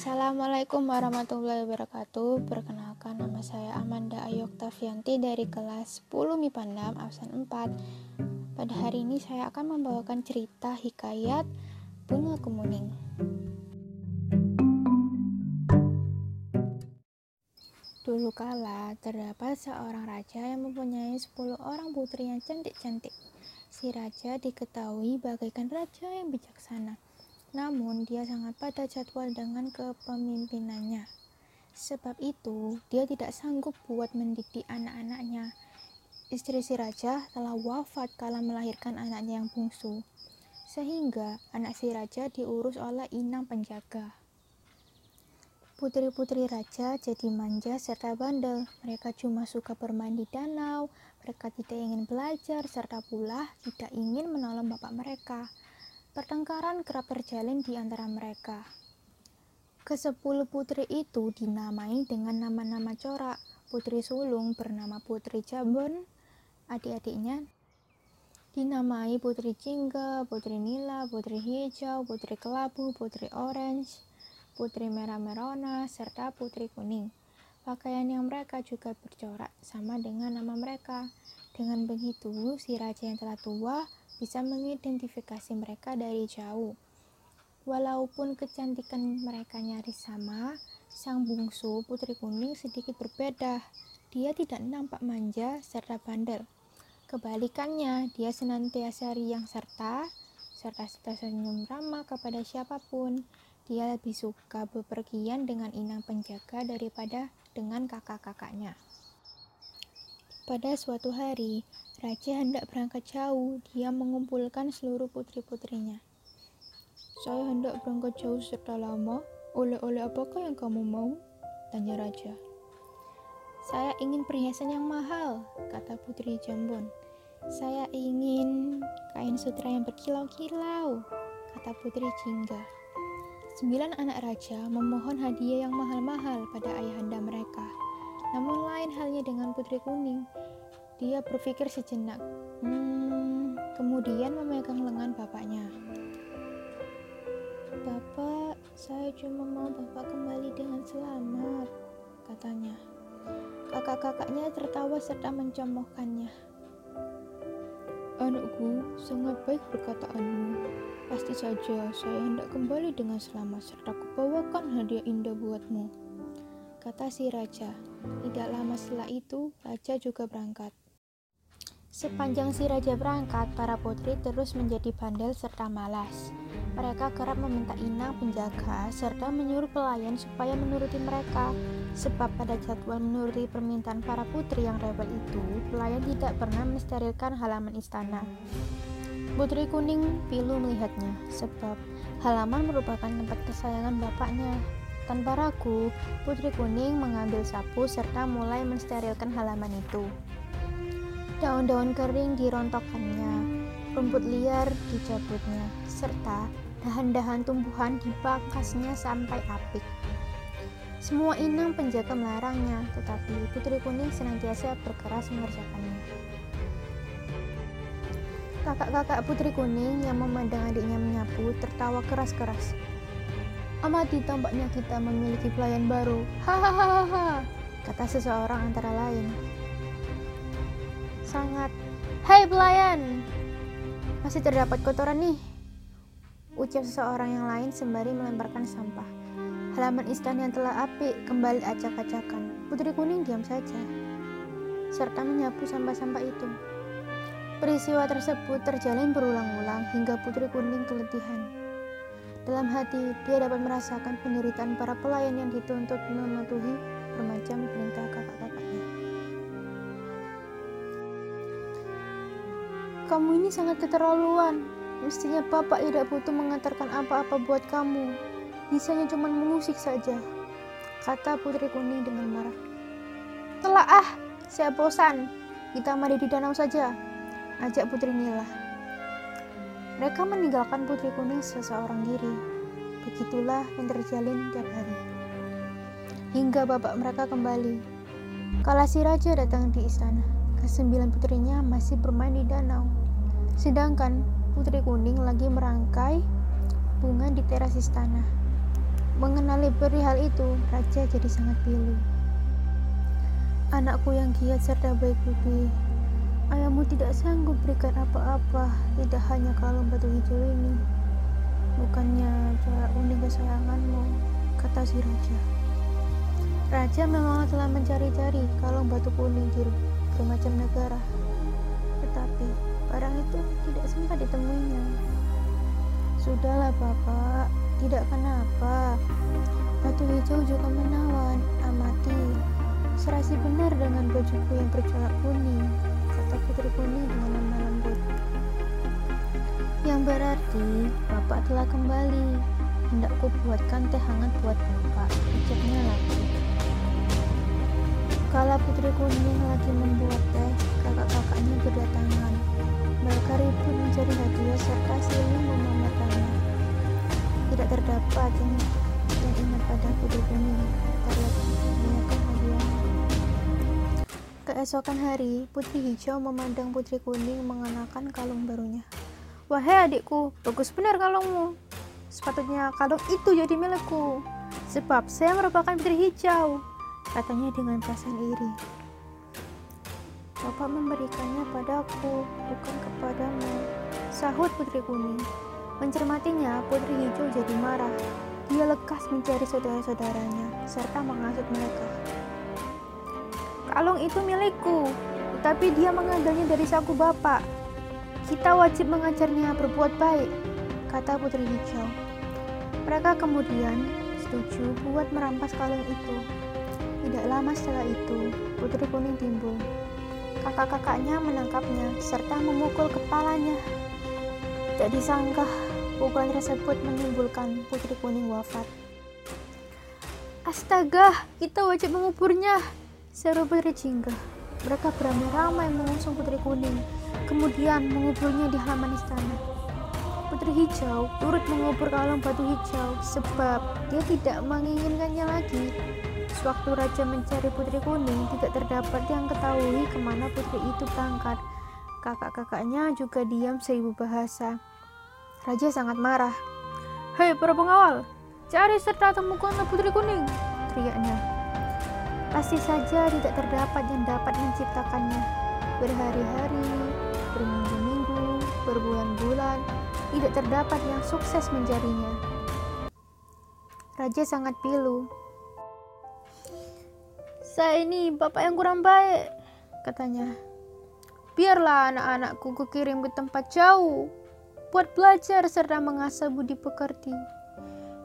Assalamualaikum warahmatullahi wabarakatuh. Perkenalkan nama saya Amanda Ayoktavianti dari kelas 10 MIPA 6 absen 4 Pada hari ini saya akan membawakan cerita hikayat Bunga Kemuning. Dulu kala terdapat seorang raja yang mempunyai 10 orang putri yang cantik-cantik. Si raja diketahui bagaikan raja yang bijaksana namun, dia sangat pada jadwal dengan kepemimpinannya. Sebab itu, dia tidak sanggup buat mendidik anak-anaknya. Istri si raja telah wafat kala melahirkan anaknya yang bungsu, sehingga anak si raja diurus oleh inang penjaga. Putri-putri raja jadi manja serta bandel. Mereka cuma suka bermain di danau, mereka tidak ingin belajar, serta pula tidak ingin menolong bapak mereka. Pertengkaran kerap terjalin di antara mereka. Kesepuluh putri itu dinamai dengan nama-nama corak. Putri sulung bernama Putri Jambon, adik-adiknya dinamai Putri Jingga, Putri Nila, Putri Hijau, Putri Kelabu, Putri Orange, Putri Merah Merona, serta Putri Kuning. Pakaian yang mereka juga bercorak sama dengan nama mereka. Dengan begitu, si raja yang telah tua bisa mengidentifikasi mereka dari jauh. Walaupun kecantikan mereka nyaris sama, sang bungsu putri kuning sedikit berbeda. Dia tidak nampak manja serta bandel. Kebalikannya, dia senantiasa riang serta serta senyum ramah kepada siapa pun. Dia lebih suka bepergian dengan inang penjaga daripada dengan kakak-kakaknya. Pada suatu hari, Raja hendak berangkat jauh. Dia mengumpulkan seluruh putri-putrinya. Saya hendak berangkat jauh serta lama. Oleh-oleh apakah yang kamu mau? Tanya Raja. Saya ingin perhiasan yang mahal, kata Putri Jambon. Saya ingin kain sutra yang berkilau-kilau, kata Putri Jingga. Sembilan anak raja memohon hadiah yang mahal-mahal pada ayahanda mereka. Namun lain halnya dengan Putri Kuning. Dia berpikir sejenak, hmm, kemudian memegang lengan bapaknya. Bapak, saya cuma mau bapak kembali dengan selamat, katanya. Kakak-kakaknya tertawa serta mencomokkannya. Anakku, sangat baik perkataanmu. Pasti saja saya hendak kembali dengan selamat serta kubawakan hadiah indah buatmu. Kata si raja. Tidak lama setelah itu, raja juga berangkat. Sepanjang si raja berangkat, para putri terus menjadi bandel serta malas. Mereka kerap meminta inang penjaga serta menyuruh pelayan supaya menuruti mereka. Sebab pada jadwal menuruti permintaan para putri yang rebel itu, pelayan tidak pernah mensterilkan halaman istana. Putri kuning pilu melihatnya, sebab halaman merupakan tempat kesayangan bapaknya. Tanpa ragu, Putri Kuning mengambil sapu serta mulai mensterilkan halaman itu. Daun-daun kering dirontokkannya, rumput liar dicabutnya, serta dahan-dahan tumbuhan dipangkasnya sampai apik. Semua inang penjaga melarangnya, tetapi Putri Kuning senantiasa berkeras mengerjakannya. Kakak-kakak Putri Kuning yang memandang adiknya menyapu tertawa keras-keras. Amati tampaknya kita memiliki pelayan baru. Hahaha, kata seseorang antara lain. Sangat. Hei pelayan, masih terdapat kotoran nih. Ucap seseorang yang lain sembari melemparkan sampah. Halaman istana yang telah apik kembali acak-acakan. Putri Kuning diam saja, serta menyapu sampah-sampah itu. Peristiwa tersebut terjalin berulang-ulang hingga Putri Kuning keletihan. Dalam hati, dia dapat merasakan penderitaan para pelayan yang dituntut mematuhi bermacam perintah kakak-kakaknya. Kamu ini sangat keterlaluan. Mestinya bapak tidak butuh mengantarkan apa-apa buat kamu. Bisanya cuma mengusik saja, kata Putri Kuning dengan marah. Telah ah, saya bosan. Kita mandi di danau saja, ajak Putri Nila. Mereka meninggalkan Putri Kuning seseorang diri. Begitulah yang terjalin tiap hari. Hingga bapak mereka kembali. Kala si raja datang di istana, kesembilan putrinya masih bermain di danau. Sedangkan Putri Kuning lagi merangkai bunga di teras istana. mengenali perihal itu, raja jadi sangat pilu. Anakku yang giat serta baik budi, ayahmu tidak sanggup berikan apa-apa, tidak hanya kalung batu hijau ini. Bukannya corak unik kesayanganmu, kata si raja. Raja memang telah mencari-cari kalung batu kuning di bermacam negara, tetapi barang itu tidak sempat ditemuinya. Sudahlah bapak, tidak kenapa. Batu hijau juga menawan, amati. Serasi benar dengan bajuku yang bercorak kuning, kata putri kuning dengan lemah lembut. Yang berarti bapak telah kembali. Hendak ku buatkan teh hangat buat bapak, ucapnya lagi. Kala putri kuning lagi membuat teh, kakak-kakaknya berdatangan. Mereka ribut mencari hadiah serta siling memamerkannya. Tidak terdapat yang, yang ingat pada putri kuning. Terlihat. Keesokan hari, Putri Hijau memandang Putri Kuning mengenakan kalung barunya. Wahai adikku, bagus benar kalungmu. Sepatutnya kalung itu jadi milikku. Sebab saya merupakan Putri Hijau, katanya dengan perasaan iri. Bapak memberikannya padaku, bukan kepadamu. Sahut Putri Kuning. Mencermatinya, Putri Hijau jadi marah. Dia lekas mencari saudara-saudaranya, serta mengasut mereka. Kalung itu milikku, tetapi dia mengambilnya dari saku bapak. Kita wajib mengajarnya berbuat baik, kata Putri Hijau. Mereka kemudian setuju buat merampas kalung itu. Tidak lama setelah itu, Putri Kuning timbul. Kakak-kakaknya menangkapnya serta memukul kepalanya. Tidak disangka, pukulan tersebut menimbulkan Putri Kuning wafat. Astaga, kita wajib menguburnya, seru Putri Jingga. Mereka beramai-ramai mengusung Putri Kuning, kemudian menguburnya di halaman istana. Putri Hijau turut mengubur kalung batu hijau sebab dia tidak menginginkannya lagi. Sewaktu Raja mencari Putri Kuning, tidak terdapat yang ketahui ke mana putri itu berangkat. Kakak-kakaknya juga diam seribu bahasa. Raja sangat marah. Hei para pengawal, cari serta temukanlah Putri Kuning, teriaknya. Pasti saja tidak terdapat yang dapat menciptakannya. Berhari-hari, berminggu-minggu, berbulan-bulan, tidak terdapat yang sukses mencarinya. Raja sangat pilu. Saya ini bapak yang kurang baik, katanya. Biarlah anak-anakku kukirim ke tempat jauh, buat belajar serta mengasah budi pekerti.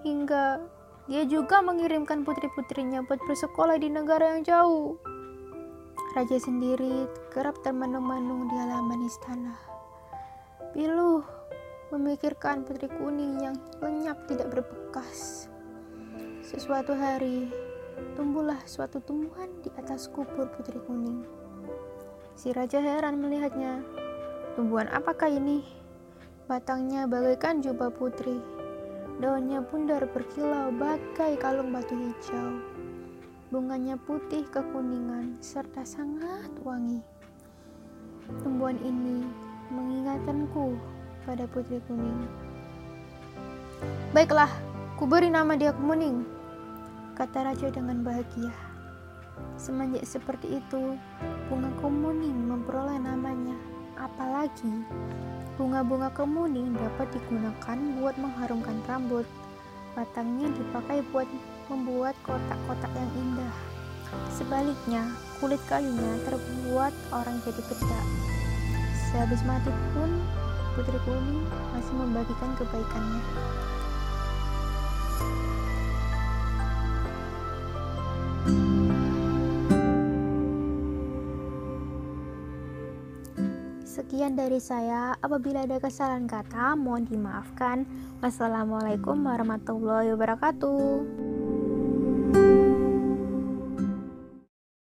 Hingga dia juga mengirimkan putri-putrinya buat bersekolah di negara yang jauh. Raja sendiri kerap termenung-menung di halaman istana. Pilu memikirkan putri kuning yang lenyap tidak berbekas. Sesuatu hari, tumbuhlah suatu tumbuhan di atas kubur putri kuning. Si raja heran melihatnya. Tumbuhan apakah ini? Batangnya bagaikan jubah putri. Daunnya bundar berkilau bagai kalung batu hijau. Bunganya putih kekuningan serta sangat wangi. Tumbuhan ini mengingatkanku pada putri kuning. Baiklah, ku beri nama dia Kuning, kata raja dengan bahagia. Semenjak seperti itu, bunga kemuning memperoleh namanya. Apalagi bunga-bunga kemuning dapat digunakan buat mengharumkan rambut. Batangnya dipakai buat membuat kotak-kotak yang indah. Sebaliknya, kulit kayunya terbuat orang jadi bedak. Sehabis mati pun, Putri Kuning masih membagikan kebaikannya. Sekian dari saya. Apabila ada kesalahan kata, mohon dimaafkan. Wassalamualaikum warahmatullahi wabarakatuh.